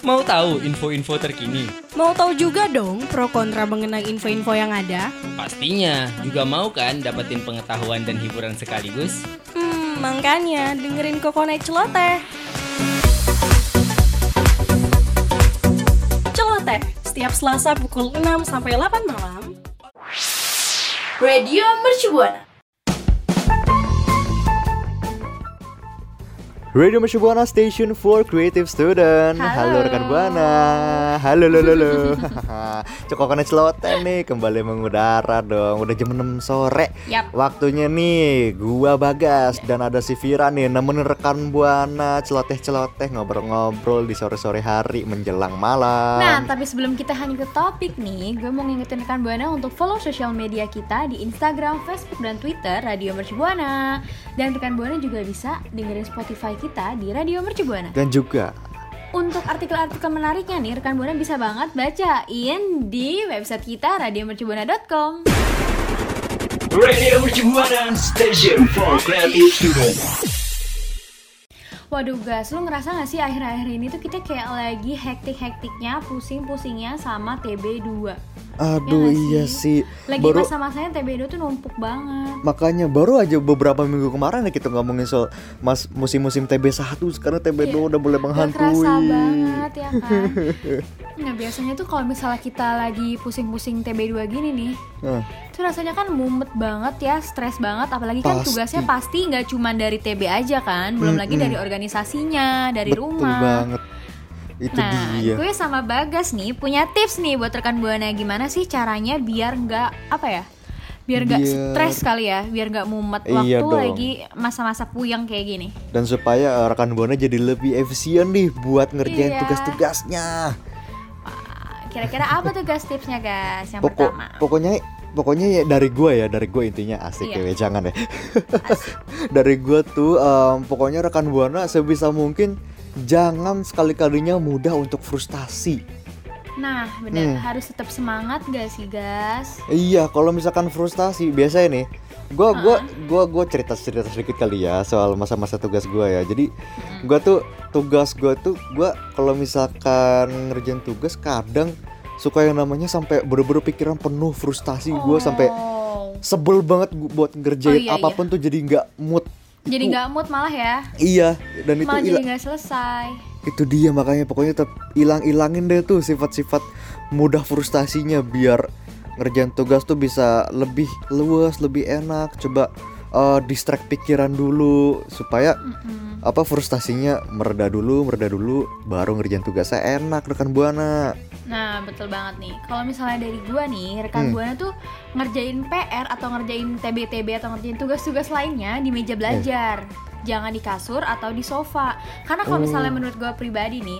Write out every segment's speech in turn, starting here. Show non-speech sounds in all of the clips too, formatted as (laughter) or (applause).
Mau tahu info-info terkini? Mau tahu juga dong pro kontra mengenai info-info yang ada? Pastinya. Juga mau kan dapetin pengetahuan dan hiburan sekaligus? Hmm, makanya dengerin Kokonet Celoteh. Celoteh, setiap Selasa pukul 6 sampai 8 malam. Radio Mercubuana. Radio Mercu Buana Station for Creative Student. Halo. rekan Buana. Halo lo lo lo. (laughs) Cokokan celoten nih kembali mengudara dong. Udah jam 6 sore. Yap. Waktunya nih gua Bagas dan ada si Vira nih nemenin rekan Buana celoteh-celoteh ngobrol-ngobrol di sore-sore hari menjelang malam. Nah, tapi sebelum kita lanjut ke topik nih, gue mau ngingetin rekan Buana untuk follow sosial media kita di Instagram, Facebook, dan Twitter Radio Mercu Buana. Dan rekan Buana juga bisa dengerin Spotify kita di Radio Mercu Buana. Dan juga Untuk artikel-artikel menariknya nih, rekan Buana bisa banget bacain di website kita radiomercubuana.com. Radio Mercubuana Station for Creative Student. Waduh gas, lu ngerasa gak sih akhir-akhir ini tuh kita kayak lagi hektik-hektiknya, pusing-pusingnya sama TB2 aduh nggak iya sih? sih. Lagi Baru masa-masanya TB2 tuh numpuk banget Makanya baru aja beberapa minggu kemarin ya kita ngomongin soal mas musim-musim TB1 sekarang TB2 Iya. udah mulai menghantui. kerasa banget ya kan (laughs) Nah biasanya tuh kalau misalnya kita lagi pusing-pusing TB2 gini nih Nah, Itu rasanya kan mumet banget ya, stres banget Apalagi kan Pasti. tugasnya pasti nggak cuma dari TB aja kan Belum lagi Mm-mm. dari organisasinya, dari betul rumah banget. Itu Nah, dia. gue sama Bagas nih punya tips nih buat rekan buana gimana sih caranya biar nggak apa ya? Biar nggak Biar- stres kali ya, biar nggak mumet Iya waktu dong. lagi masa-masa puyeng kayak gini. Dan supaya uh, rekan buana jadi lebih efisien nih buat ngerjain Iya. tugas-tugasnya. Kira-kira apa tuh guys tipsnya guys? Yang Pokok pertama. pokoknya pokoknya ya dari gua ya, dari gua intinya asik Iya. ya, jangan ya. (laughs) Dari gua tuh em, pokoknya rekan buana sebisa mungkin jangan sekali-kalinya mudah untuk frustasi. Nah, bener Hmm. harus tetap semangat gak sih guys? Iya, kalau misalkan frustasi biasanya nih, gua gua gua gua cerita cerita sedikit kali ya soal masa-masa tugas gua ya. Jadi gua tuh tugas gua tuh gua kalau misalkan ngerjain tugas kadang suka yang namanya sampai bener-bener pikiran penuh frustasi gua sampai Oh. sebel banget gua buat ngerjain Oh, iya, apa pun tuh jadi nggak mood. Jadi Itu- nggak mood malah ya? Iya, dan itu Malah ila- jadi nggak selesai. itu dia makanya pokoknya tetap hilang-hilangin deh tuh sifat-sifat mudah frustasinya biar ngerjain tugas tuh bisa lebih luas, lebih enak. Coba eh, distract pikiran dulu supaya Mm-mm. apa frustasinya mereda dulu, mereda dulu baru ngerjain tugasnya enak rekan Buana. Nah, betul banget nih. Kalau misalnya dari gua nih, rekan Hmm. buana tuh ngerjain PR atau ngerjain TB-TB atau ngerjain tugas-tugas lainnya di meja belajar. Jangan di kasur atau di sofa. Karena kalau Oh. misalnya menurut gua pribadi nih,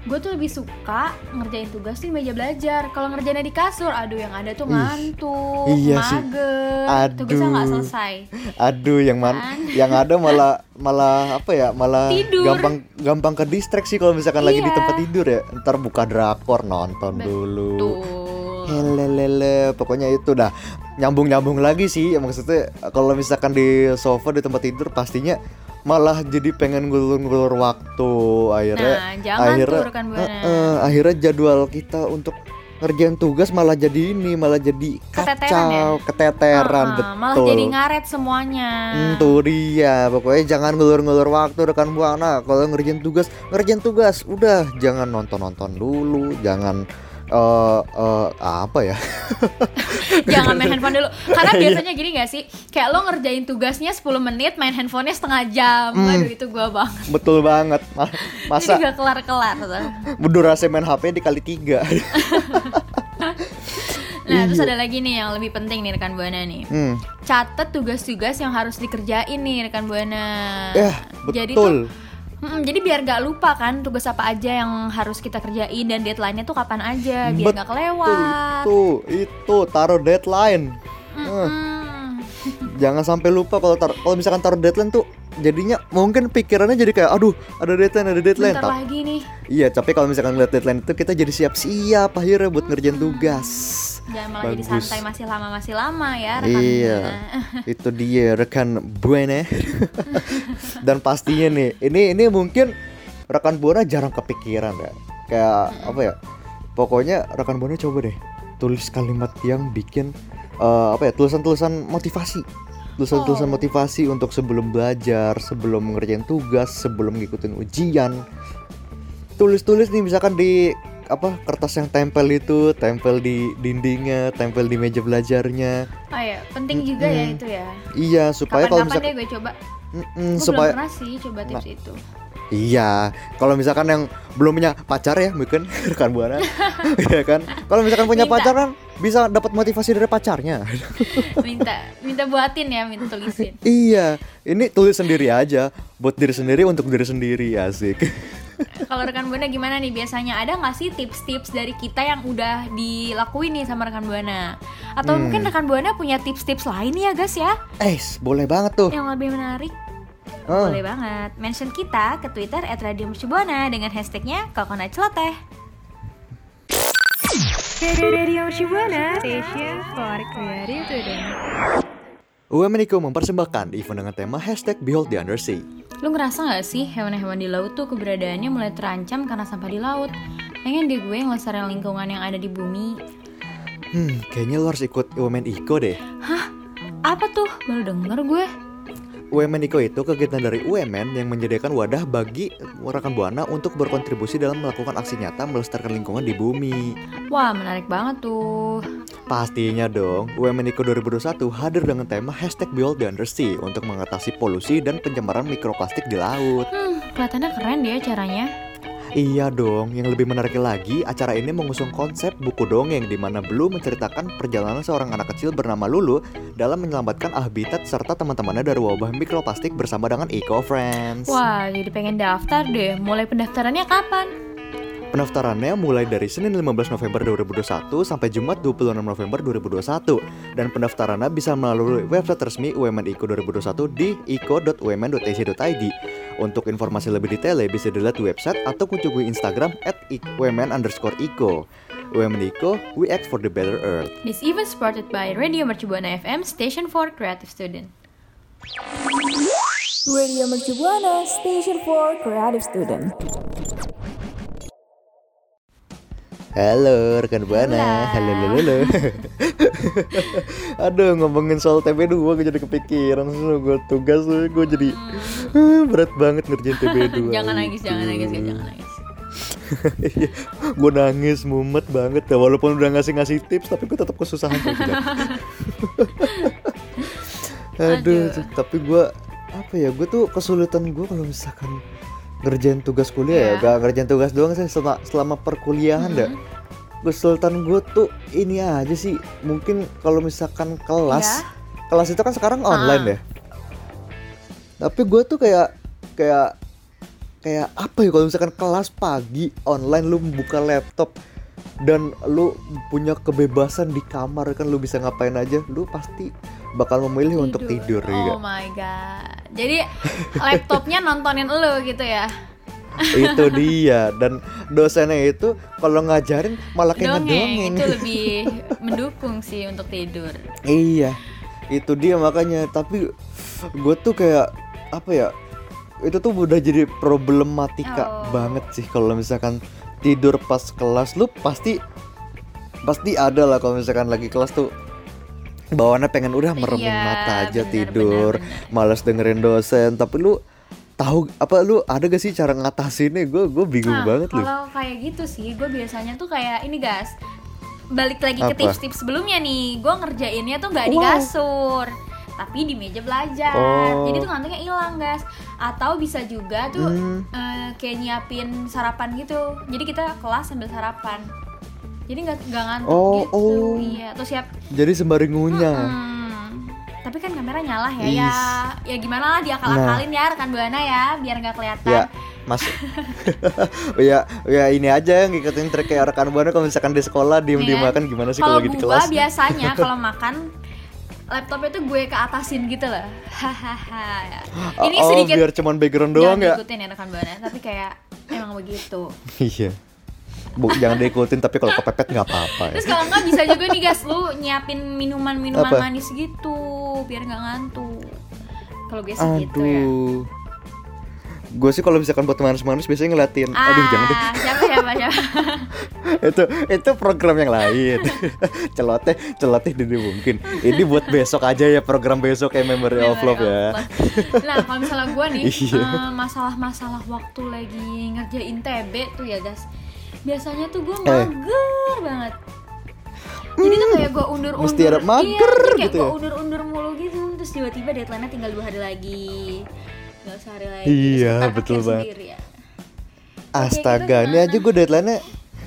gue tuh lebih suka ngerjain tugas di meja belajar. Kalau ngerjainnya di kasur, aduh yang ada tuh Ih, ngantuk, iya sih. mager, tugasnya nggak selesai. Aduh yang mana Kan? yang ada malah malah apa ya malah Tidur. gampang gampang ke distraksi kalau misalkan lagi di Iya. tempat tidur ya ntar buka drakor nonton dulu Tuh. Helelele, pokoknya itu dah nyambung-nyambung lagi sih maksudnya kalau misalkan di sofa di tempat tidur pastinya malah jadi pengen ngulur-ngulur waktu akhirnya Nah, jangan akhirnya tuh eh, eh, akhirnya jadwal kita untuk ngerjain tugas malah jadi ini malah jadi Keteteran kacau ya? keteteran Ah, betul Malah jadi ngaret semuanya. Hmm, tuh dia pokoknya jangan ngulur-ngulur waktu rekan buana kalau ngerjain tugas ngerjain tugas udah jangan nonton-nonton dulu jangan eh eh, apa ya (laughs) Jangan main handphone dulu Karena Iya. biasanya gini gak sih Kayak lo ngerjain tugasnya 10 menit Main handphonenya setengah jam Hmm. Aduh itu gue banget betul banget Ma- (laughs) Jadi masa gak kelar-kelar tuh. berdurasi main HP dikali tiga (laughs) Nah terus Iya. ada lagi nih yang lebih penting nih rekan Buana nih hmm. Catet tugas-tugas yang harus dikerjain nih rekan Buana Jadi betul tuh Mm, jadi biar gak lupa kan tugas apa aja yang harus kita kerjain dan deadline-nya tuh kapan aja biar gak Betul, kelewat. itu itu taruh deadline Eh, Mm-mm. jangan sampai lupa kalau tar- kalau misalkan taruh deadline tuh jadinya mungkin pikirannya jadi kayak aduh ada deadline ada deadline Bentar Ta- lagi nih. iya tapi kalau misalkan ngeliat deadline itu kita jadi siap-siap akhirnya buat ngerjain tugas Jangan malah jadi Bagus. santai masih lama masih lama ya rekan Iya, Buana. (laughs) itu dia rekan buana. (laughs) Dan pastinya nih, ini ini mungkin rekan buana jarang kepikiran ya. kayak apa ya pokoknya rekan buana coba deh tulis kalimat yang bikin eh, apa ya tulisan-tulisan motivasi tulisan-tulisan Oh. motivasi untuk sebelum belajar sebelum ngerjain tugas sebelum ngikutin ujian tulis-tulis nih misalkan di apa kertas yang tempel itu tempel di dindingnya tempel di meja belajarnya Oh ya, penting juga ya Mm-mm. itu ya. iya supaya kalau misalkan deh gue coba. Mm-mm, Gue supaya belum pernah sih coba tips itu. Iya, kalau misalkan yang belum punya pacar ya, mungkin (laughs) rekan buana, (laughs) ya kan. Kalau misalkan punya Minta. pacar kan bisa dapat motivasi dari pacarnya. (laughs) Minta minta buatin ya, minta tulisin. iya, ini tulis sendiri aja, buat diri sendiri untuk diri sendiri, asik. Kalau rekan buana gimana nih biasanya ada nggak sih tips-tips dari kita yang udah dilakuin nih sama rekan buana? Atau Hmm. mungkin rekan buana punya tips-tips lain ya guys ya Eh, boleh banget tuh. yang lebih menarik? Oh. Boleh banget. Mention kita ke Twitter @radiomercubuana dengan hashtagnya Coconut Celoteh. Radio Shibuana, station for creative student. UMNIKO mempersembahkan event dengan tema hashtag Behold the Undersea. Lu ngerasa gak sih hewan-hewan di laut tuh keberadaannya mulai terancam karena sampah di laut? Pengen deh gue ngelestariin lingkungan yang ada di bumi. Hmm, kayaknya lo harus ikut UMN Iko deh. Apa tuh? Baru denger gue. UMN Iko itu kegiatan dari UMN yang menyediakan wadah bagi rekan buana untuk berkontribusi dalam melakukan aksi nyata melestarikan lingkungan di bumi. Wah, menarik banget tuh. Pastinya dong, UMN Eco 2021 hadir dengan tema hashtag Behold the Undersea untuk mengatasi polusi dan pencemaran mikroplastik di laut. Hmm, kelihatannya keren deh caranya. Iya dong, yang lebih menarik lagi, acara ini mengusung konsep buku dongeng di mana Blue menceritakan perjalanan seorang anak kecil bernama Lulu dalam menyelamatkan habitat serta teman-temannya dari wabah mikroplastik bersama dengan Eco Friends. Wah, jadi pengen daftar deh. Mulai pendaftarannya kapan? Pendaftarannya mulai dari Senin 15 November 2021 sampai Jumat 26 November 2021 dan pendaftarannya bisa melalui website resmi UMN Iko 2021 di iko.umn.ac.id. Untuk informasi lebih detail bisa dilihat di website atau kunjungi Instagram at UMN underscore Iko. UMN Iko, we act for the better earth. This event supported by Radio Mercubuana FM, Station for Creative Student. Radio Mercubuana, station for creative student. Halo rekan Buana, halo halo halo. (laughs) Aduh ngomongin soal TB2 gue jadi kepikiran gue tugas gue jadi eh, berat banget ngerjain TB2. (laughs) jangan nangis, jangan nangis, jangan nangis. (laughs) gue nangis mumet banget ya walaupun udah ngasih ngasih tips tapi gue tetap kesusahan. Aduh, Aduh. tapi gue apa ya gue tuh kesulitan gue kalau misalkan ngerjain tugas kuliah ya, Iya. gak ngerjain tugas doang sih selama, selama perkuliahan dah. Kesulitan gue tuh ini aja sih mungkin kalau misalkan kelas, kelas itu kan sekarang online ya. Tapi gue tuh kayak kayak kayak apa ya kalau misalkan kelas pagi online lu buka laptop dan lu punya kebebasan di kamar kan lu bisa ngapain aja lu pasti bakal memilih untuk tidur ya Oh my god. Jadi laptopnya nontonin lu gitu ya. itu dia dan dosennya itu kalau ngajarin malah kayak Dongeng ngedongeng itu lebih (laughs) mendukung sih untuk tidur. iya itu dia makanya tapi gue tuh kayak apa ya itu tuh udah jadi problematika Oh. banget sih kalau misalkan tidur pas kelas lu pasti pasti ada lah kalau misalkan lagi kelas tuh bawaannya pengen udah meremin Iya, mata aja bener, tidur bener, bener. males dengerin dosen tapi lu tahu apa lu ada gak sih cara ngatasinnya gue gue bingung Nah, banget lu kalau kayak gitu sih, gue biasanya tuh kayak ini guys. Balik lagi ke Apa? tips-tips sebelumnya nih, gue ngerjainnya tuh nggak di Wow. kasur, tapi di meja belajar. Oh. Jadi tuh ngantuknya hilang guys. Atau bisa juga tuh Hmm. eh, kayak nyiapin sarapan gitu. Jadi kita kelas sambil sarapan. Jadi nggak nggak ngantuk Oh, gitu. oh. Iya. Terus siap. jadi sembari ngunyah Hmm. Tapi kan kamera nyala ya. Is. Ya, ya gimana lah diakal-akalin ya rekan buana ya, biar nggak kelihatan. ya mas (laughs) ya ya ini aja yang ngikutin trik kayak rekan buana kalau misalkan di sekolah diem diem kan, makan gimana sih kalau lagi di kelas biasanya (laughs) kalau makan laptopnya tuh gue ke atasin gitu loh. Hahaha. Ini oh, sedikit biar cuman background doang ya diikutin ya rekan buana, tapi kayak emang begitu. (laughs) iya Bu, jangan diikutin tapi kalau kepepet nggak apa-apa ya. Terus kalau nggak bisa juga nih guys, lu nyiapin minuman-minuman Apa? manis gitu biar nggak ngantuk. Kalau gue sih gitu ya. aduh gue sih kalau misalkan buat manis-manis biasanya ngeliatin aduh jangan deh Ah, siapa siapa siapa (laughs) itu itu program yang lain (laughs) celoteh celoteh tidak mungkin ini buat besok aja ya program besok kayak memory of love ya nah kalau misalnya gue nih (laughs) Iya. eh, masalah-masalah waktu lagi ngerjain TB tuh ya guys biasanya tuh gue Eh. mager banget. Jadi tuh kayak gue undur-undur. Mesti ada mager iya, kayak gitu gue ya? undur-undur mulu gitu. Terus tiba-tiba deadline-nya tinggal dua hari lagi. Tinggal sehari lagi. Iya, betul banget. sendiri ya. astaga gitu ini aja gue deadline-nya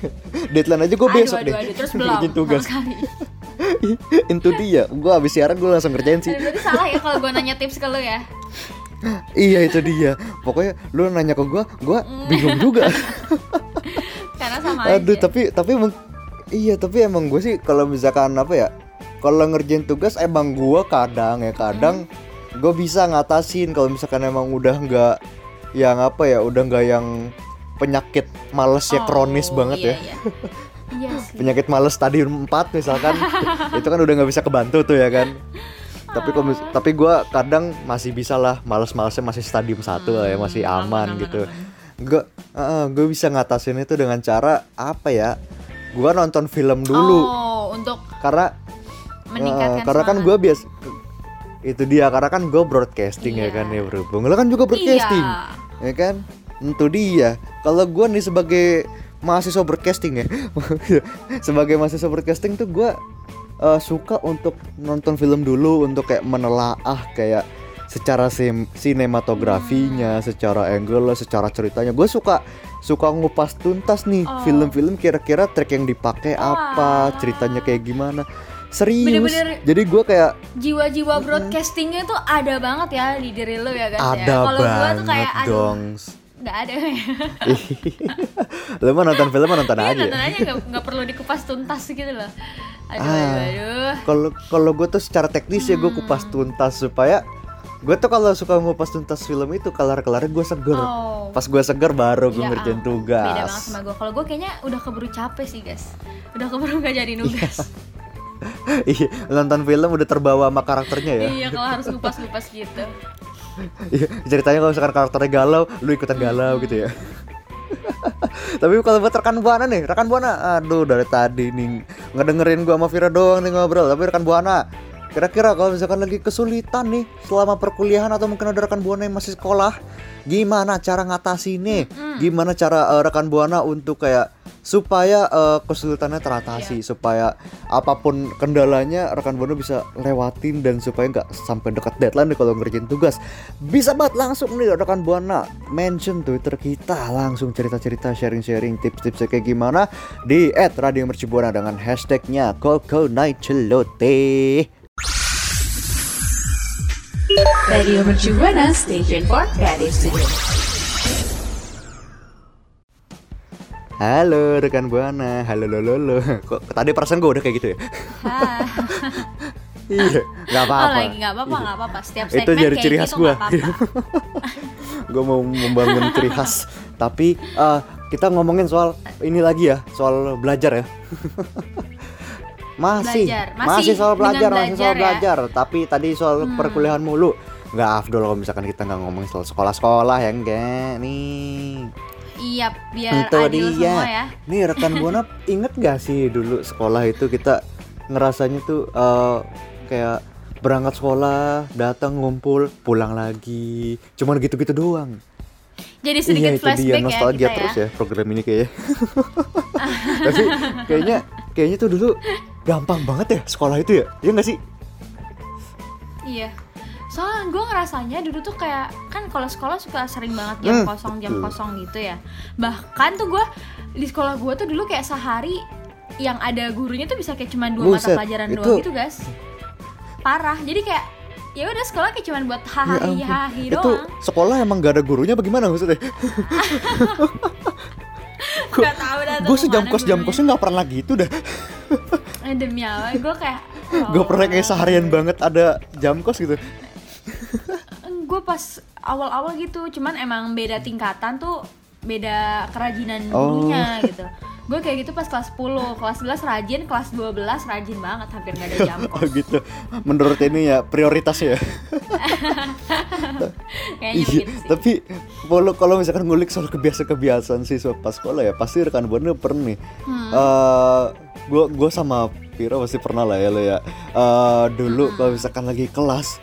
(laughs) deadline aja gue besok aduh, deh. aduh, terus belum (laughs) bikin tugas (laughs) itu dia. Gue abis siaran gue langsung kerjain sih. Aduh, berarti salah ya kalau gue nanya tips ke lu ya? Iya itu dia. Pokoknya lu nanya ke gue gue bingung juga karena sama aduh aja tapi tapi emang iya tapi emang gue sih kalau misalkan apa ya kalau ngerjain tugas emang gue kadang ya kadang Hmm. gue bisa ngatasin kalau misalkan emang udah nggak yang apa ya udah nggak yang penyakit males ya kronis Oh, banget iya, ya iya. (laughs) iya penyakit males stadium 4 misalkan (laughs) itu kan udah nggak bisa kebantu tuh ya kan tapi kalau mis- tapi gue kadang masih bisa lah males-malesnya masih stadium satu lah ya masih Hmm, aman, aman, aman, gitu aman. Gue gue bisa ngatasin itu dengan cara apa ya? Gue nonton film dulu. Oh untuk karena meningkatkan eh, karena kan gue bias itu dia karena kan gue broadcasting ya Iya. kan ya berhubung lo kan juga broadcasting iya. ya kan? Itu dia. Kalau gue nih sebagai mahasiswa broadcasting ya (laughs) sebagai mahasiswa broadcasting tuh gue eh, suka untuk nonton film dulu untuk kayak menelaah kayak secara sim- sinematografinya, secara angle, secara ceritanya. Gue suka suka ngupas tuntas nih Oh. film-film kira-kira track yang dipakai apa, Wah. ceritanya kayak gimana. Serius. Bener-bener Jadi gue kayak jiwa-jiwa broadcastingnya tuh ada banget ya di diri lo ya guys ya ada kalau gua banget tuh kayak aduh dong. nggak ada ya Lo mah nonton film mah nonton (laughs) Iya, aja. nonton aja nggak perlu dikupas tuntas gitu loh aduh Ah. aduh kalau kalau gue tuh secara teknis ya gue Hmm. kupas tuntas supaya gue tuh kalau suka ngupas tuntas film itu kelar kelarnya gue seger. Oh. pas gue seger baru gue Ya ngerjain ampun, beda banget tugas sama gue kalau gue kayaknya udah keburu capek sih guys. Udah keburu gak jadi nugas. (laughs) Iya nonton film udah terbawa sama karakternya ya? Iya kalau harus ngupas-ngupas gitu. (laughs) Iya, ceritanya kalau misalkan karakternya galau lu ikutan galau gitu ya? (laughs) Tapi kalau buat rekan buana nih rekan buana aduh dari tadi nih ngedengerin gua sama Vira doang nih ngobrol tapi rekan buana kira-kira kalau misalkan lagi kesulitan nih selama perkuliahan atau mungkin ada rekan buana yang masih sekolah gimana cara ngatasi nih? Gimana cara eh, rekan buana untuk kayak supaya eh, kesulitannya teratasi supaya apa pun kendalanya rekan buana bisa lewatin dan supaya nggak sampai dekat deadline nih kalau ngerjain tugas. Bisa banget langsung nih rekan buana mention twitter kita. Langsung cerita-cerita sharing-sharing tips-tipsnya kayak gimana di @radiomercubuana dengan hashtagnya Koko Night Celote. Radio Mercu Buana Station for Creative Studio. Halo rekan buana, halo lo lo lo. Kok tadi perasaan gue udah kayak gitu ya? Ah. iya, nggak apa-apa. oh lagi nggak apa-apa nggak apa-apa setiap Itu segmen jadi kayak ciri gitu khas gua. nggak apa-apa (laughs) gue mau membangun ciri khas tapi eh, kita ngomongin soal ini lagi ya soal belajar ya (laughs) masih, Belajar. masih Masih soal dengan belajar masih soal belajar ya? belajar tapi tadi soal Hmm. perkuliahan mulu nggak afdol kalau misalkan kita nggak ngomongin soal sekolah-sekolah ya enggak nih. Iya biar itu adil dia. semua ya. Nih rekan (laughs) buana inget gak sih dulu sekolah itu kita ngerasanya tuh eh, kayak berangkat sekolah datang ngumpul pulang lagi. Cuman gitu-gitu doang. Jadi sedikit iya itu dia flashback ya nostalgia kita terus ya. ya program ini kayaknya. (laughs) Tapi kayaknya kayaknya tuh dulu gampang banget ya sekolah itu ya. Iya nggak sih? Iya. Soalnya gue ngerasanya dulu tuh kayak kan kalau sekolah suka sering banget jam Hmm, kosong jam betul. kosong gitu ya. Bahkan tuh gue di sekolah gue tuh dulu kayak sehari yang ada gurunya tuh bisa kayak cuma dua mata Buset, pelajaran itu- doang gitu guys. Parah. Jadi kayak ya udah sekolah kayak cuma buat Ya hahaha ampun. hahi itu doang. sekolah emang gak ada gurunya bagaimana maksudnya (laughs) Gak tahu dah gue sejam kos jam kosnya nggak pernah gitu dah Eh, demi Allah gue kayak gue pernah kayak seharian banget ada jam kos gitu gue pas awal-awal gitu cuman emang beda tingkatan tuh beda kerajinan Oh. gurunya gitu gue kayak gitu pas kelas 10 kelas 11 rajin kelas 12 rajin banget hampir nggak ada jam (laughs) Oh kos gitu. Menurut ini ya prioritasnya. ya. (laughs) kayaknya Iya, sih tapi kalau kalau misalkan ngulik soal kebiasaan-kebiasaan siswa pas sekolah ya pasti rekan buana pernah nih. Hmm. Eh, gua gua sama Pira pasti pernah lah ya lo ya. Eh, dulu Hmm. kalau misalkan lagi kelas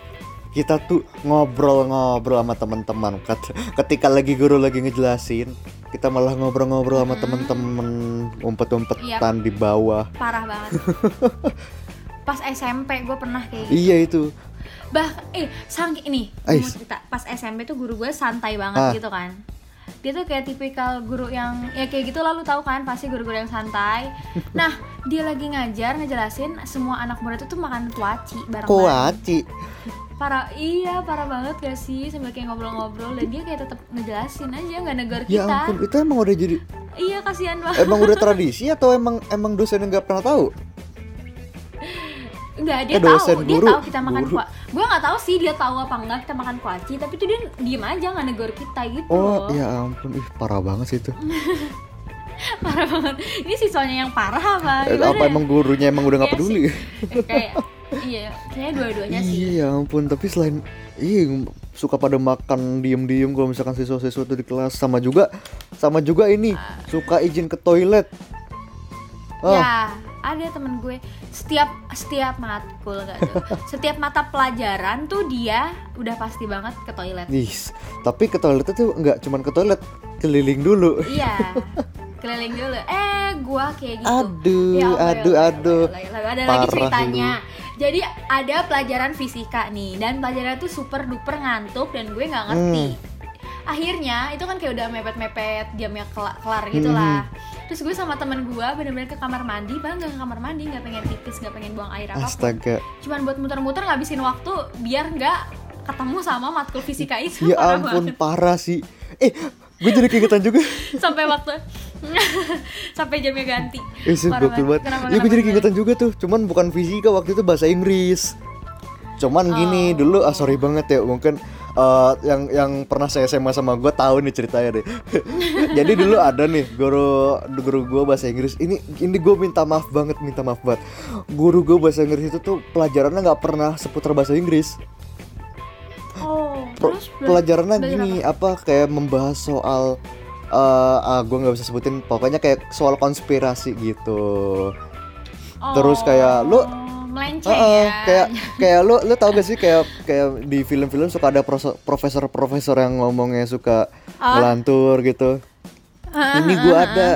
kita tuh ngobrol-ngobrol sama teman-teman. Ket- Ketika lagi guru lagi ngejelasin, kita malah ngobrol-ngobrol sama teman-teman umpet-umpetan di bawah. parah banget (laughs) pas SMP gue pernah kayak gitu Iya itu. bah eh sang ini mau cerita pas SMP tuh guru gue santai banget Ah. gitu kan dia tuh kayak tipikal guru yang ya kayak gitu lalu tahu kan pasti guru-guru yang santai (laughs) nah dia lagi ngajar ngejelasin semua anak muda tuh tuh makan kuaci bareng Kuaci. Parah iya parah banget gak sih sambil kayak ngobrol-ngobrol dan dia kayak tetap ngejelasin aja nggak negor Ya kita ampun, itu emang udah jadi iya kasihan banget emang udah tradisi atau emang emang dosennya nggak pernah tahu? Enggak, dia Eh, dosen, tahu, dia guru, tahu kita makan guru. kuaci. Gue nggak tahu sih dia tahu apa enggak kita makan kuaci, tapi tuh dia diem aja nggak negor kita gitu Oh ya ampun, ih parah banget sih itu. (laughs) Parah banget. Ini siswanya yang parah apa? Eh, Gimana apa ya? emang gurunya emang udah nggak Iya peduli? Kayak iya, kayaknya dua-duanya sih. Iya ya ampun, tapi selain ih suka pada makan diem-diem kalau misalkan siswa-siswa tuh di kelas sama juga sama juga ini suka izin ke toilet. Oh, Ya, ada temen gue setiap setiap matkul gak tuh. (laughs) setiap mata pelajaran tuh dia udah pasti banget ke toilet. ih, tapi ke toilet itu nggak cuman ke toilet, keliling dulu. Iya. (laughs) Keliling dulu. Eh, gua kayak gitu. Aduh, Ya aduh, ya aduh. ya Allah. Ada lagi ceritanya. Jadi ada pelajaran fisika nih dan pelajaran tuh super duper ngantuk dan gue nggak ngerti. Hmm. Akhirnya itu kan kayak udah mepet-mepet jamnya kela- kelar gitu lah. Hmm. Terus gue sama temen gue bener-bener ke kamar mandi, padahal nggak ke kamar mandi, nggak pengen pipis, nggak pengen buang air apa pun. Astaga. Cuman buat muter-muter ngabisin waktu biar nggak ketemu sama matkul fisika itu. Ya parah ampun, banget. parah sih. Eh, gue jadi keingetan juga. (laughs) sampai waktu (laughs) sampai jamnya ganti. Eh, sih, gokil banget. Kenapa- Ya, gue jadi keingetan juga tuh. Cuman bukan fisika waktu itu bahasa Inggris. Cuman gini, Oh. dulu ah sorry banget ya, mungkin eh, yang yang pernah saya SMA sama gue tahu nih ceritanya deh. (laughs) jadi dulu ada nih guru guru gue bahasa Inggris. Ini ini gue minta maaf banget, minta maaf banget. Guru gue bahasa Inggris itu tuh pelajarannya nggak pernah seputar bahasa Inggris. Oh, Pro- terus pelajarannya gini apa? kayak membahas soal eh ah gue nggak bisa sebutin pokoknya kayak soal konspirasi gitu. Terus kayak lu- Oh, melenceng Heeh, ya. kayak (laughs) kayak lu lu tau gak sih kayak kayak di film-film suka ada profesor-profesor yang ngomongnya suka Ah. ngelantur gitu. Ini gua ada.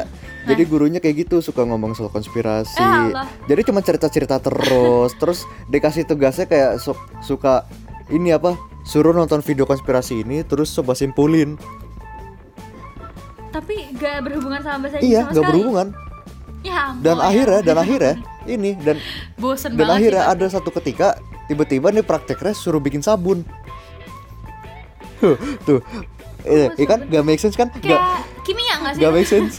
jadi gurunya kayak gitu suka ngomong soal konspirasi. Eh, jadi cuma cerita-cerita terus. (laughs) Terus dikasih tugasnya kayak su- suka ini apa suruh nonton video konspirasi ini terus coba simpulin tapi gak berhubungan sama bahasa Inggris iya sama nggak sekali. berhubungan. Ya ampun. dan akhirnya dan akhirnya ini dan bosen dan akhirnya sih, ada satu ketika tiba-tiba nih prakteknya suruh bikin sabun. Tuh iya kan? gak make sense kan? Pak. gak, kayak kimia gak sih? gak make sense.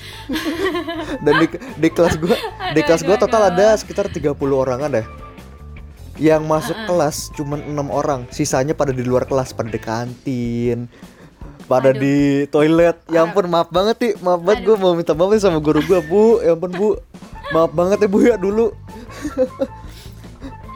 Dan di, di kelas gua di kelas aduh, total ada sekitar 30 orangan deh. Yang masuk kelas cuman enam orang. Sisanya pada di luar kelas pada di kantin pada Aduh. di toilet. Ya ampun maaf banget sih maaf banget gue mau minta maaf nih sama guru gue bu. Ya ampun bu. Maaf banget ya bu ya dulu. (laughs)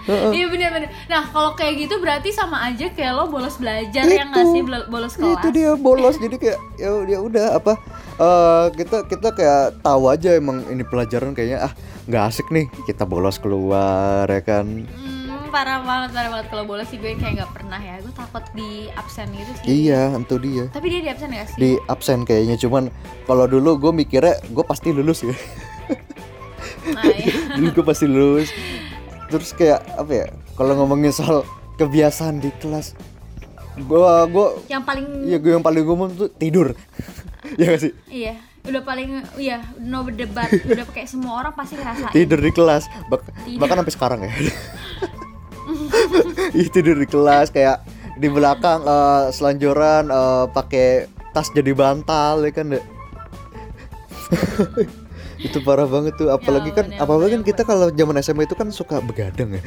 Iya bener-bener Nah kalau kayak gitu berarti sama aja kayak lo bolos belajar Itu. yang nggak sih? Bel- bolos kelas itu dia bolos. Jadi kayak ya ya udah apa eh, kita kita kayak tahu aja emang ini pelajaran kayaknya ah nggak asik nih kita bolos keluar ya kan? Hmm, parah banget, parah banget. Kalau bolos sih gue kayak nggak pernah ya. Gue takut di absen gitu sih. Iya itu dia. Tapi dia di absen gak sih? di absen kayaknya cuman kalau dulu gue mikirnya gue pasti lulus ya. Nah, iya. (laughs) dulu gue pasti lulus. Terus kayak apa ya kalau ngomongin soal kebiasaan di kelas gue gue Yang paling ya gue yang paling umum tuh tidur. (laughs) Ya gak sih? Iya, udah paling iya no berdebat, udah kayak semua orang pasti ngerasain. tidur di kelas. Bak- Tidur. bahkan sampai sekarang ya (laughs) Ih, tidur di kelas kayak di belakang eh, selanjoran eh, pakai tas jadi bantal ya kan deh (laughs) itu parah banget tuh apalagi kan ampun, ya apalagi kan ya kita kalau zaman SMA itu kan suka begadang ya.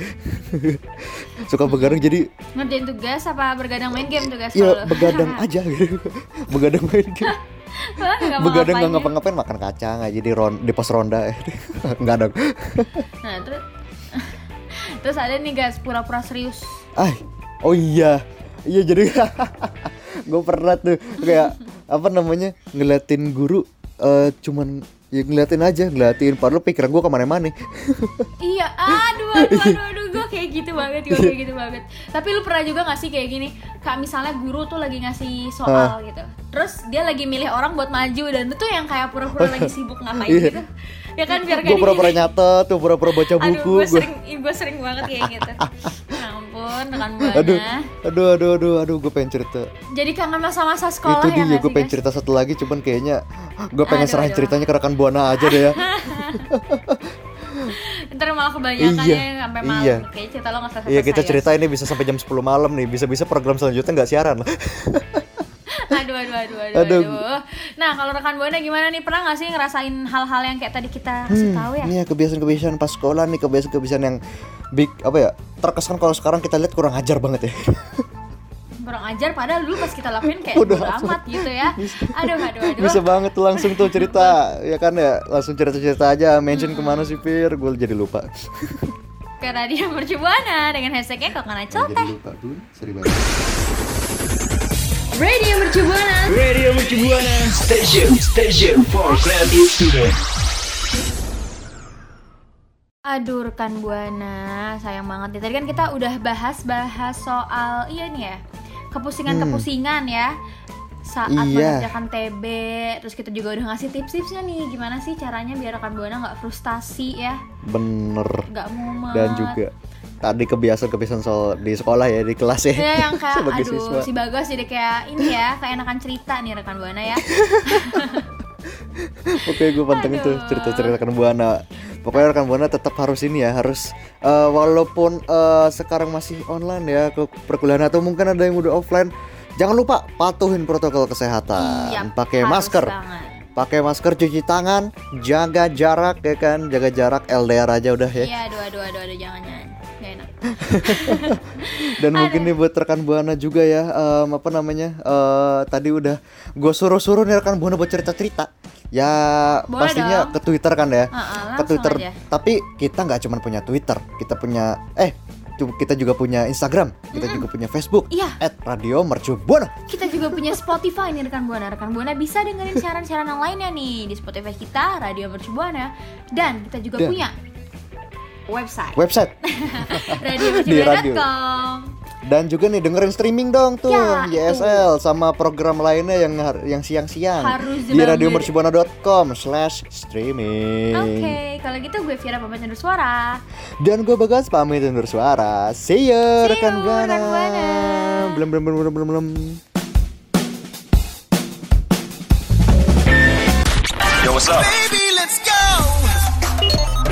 (laughs) Suka begadang jadi Ngerjain tugas apa bergadang main game tugas ya begadang (laughs) aja gitu. Begadang main game. Begadang nggak ngapain. ngapa-ngapain makan kacang aja di ron di pos ronda nggak dong. Nah, terus Terus ada nih guys, pura-pura serius. ah oh iya. Iya jadi (laughs) gue pernah tuh kayak apa namanya ngeliatin guru eh, cuman ya ngeliatin aja ngeliatin padahal pikiran gue ke mana-mana. Iya, aduh, aduh, aduh, aduh, gue kayak gitu banget, gue kayak gitu banget. Tapi lu pernah juga gak sih kayak gini, kak misalnya guru tuh lagi ngasih soal gitu, terus dia lagi milih orang buat maju dan itu tuh yang kayak pura-pura lagi sibuk ngapain Iya. gitu, ya kan biar gak gue pura-pura nyata tuh pura-pura baca Aduh, buku gue gue sering, gue sering banget kayak gitu. Ya ampun, rekan aduh buana. aduh aduh aduh aduh gue pengen cerita Jadi kangen masa-masa sekolah itu ya dia gue pengen cerita satu lagi cuman kayaknya gue pengen Aduh, serahin aduh. ceritanya ke rekan buana aja deh ya (laughs) Ntar malah kebanyakan Iya, ya sampai malam. iya. Kayak cerita lo nggak selesai. Iya kita cerita ini bisa sampai jam 10 malam nih Bisa-bisa program selanjutnya nggak siaran lah (laughs) aduh, aduh, aduh, aduh, Aduh. aduh. Nah, kalau rekan buana gimana nih? Pernah nggak sih ngerasain hal-hal yang kayak tadi kita kasih tahu ya? Iya kebiasaan-kebiasaan pas sekolah nih Kebiasaan-kebiasaan yang big apa ya Terkesan kalau sekarang kita lihat kurang ajar banget ya (laughs) Kurang ajar padahal dulu pas kita lakuin kayak Udah bodo amat gitu ya. Aduh, aduh, aduh. Bisa banget tuh langsung tuh cerita (laughs) Ya kan ya langsung cerita-cerita aja Mention Hmm. ke mana sih Fir Gue jadi lupa (laughs) Ke radio mercubuana dengan hashtagnya kokona Jadi celoteh. lupa banget Radio mercubuana. Radio Mercu Buana Station Station for Creative Student. Aduh rekan buana, sayang banget nih. Tadi kan kita udah bahas-bahas soal iya nih ya, kepusingan-kepusingan ya saat Hmm. Iya. mengerjakan TB. Terus kita juga udah ngasih tips-tipsnya nih, gimana sih caranya biar rekan buana nggak frustasi ya, Bener nggak mumet. Dan juga Tadi kebiasaan-kebiasaan soal di sekolah ya Di kelas ya Ya yang (laughs) kayak aduh siswa si Bagas jadi kayak ini ya, kayak enakan cerita nih rekan buana ya. (laughs) Oke, gue pantengin tuh cerita-cerita rekan buana. Pokoknya rekan buana tetap harus ini ya, harus eh, walaupun eh, sekarang masih online ya ke perkuliahan atau mungkin ada yang udah offline, jangan lupa patuhin protokol kesehatan. Iya, pakai masker, banget. pakai masker, cuci tangan, jaga jarak ya kan, jaga jarak LDR aja udah ya. Iya, aduh aduh aduh aduh jangan jangan. (laughs) Dan mungkin nih buat rekan buana juga ya, em, apa namanya? eh, tadi udah gue suruh-suruh nih rekan buana buat cerita-cerita. Ya Boleh pastinya dong. ke Twitter kan ya. Heeh, ke langsung Twitter. aja. Tapi kita nggak cuma punya Twitter, kita punya eh kita juga punya Instagram, kita juga punya Facebook. Iya. At Radio Mercu Buana. Kita juga punya Spotify nih rekan buana. Rekan buana bisa dengerin siaran-siaran yang lainnya nih di Spotify kita Radio Mercubuana dan kita juga Dan- punya website Website (laughs) radiomercubuana.com. dan juga nih dengerin streaming dong tuh Ya, YSL sama program lainnya yang yang siang-siang di radiomercubuana.com slash streaming. Oke, kalau gitu gue Vira pamit undur suara. Dan gue Bagas pamit undur suara. See See ya rekan you, buana. Belum belum belum belum belum. belum.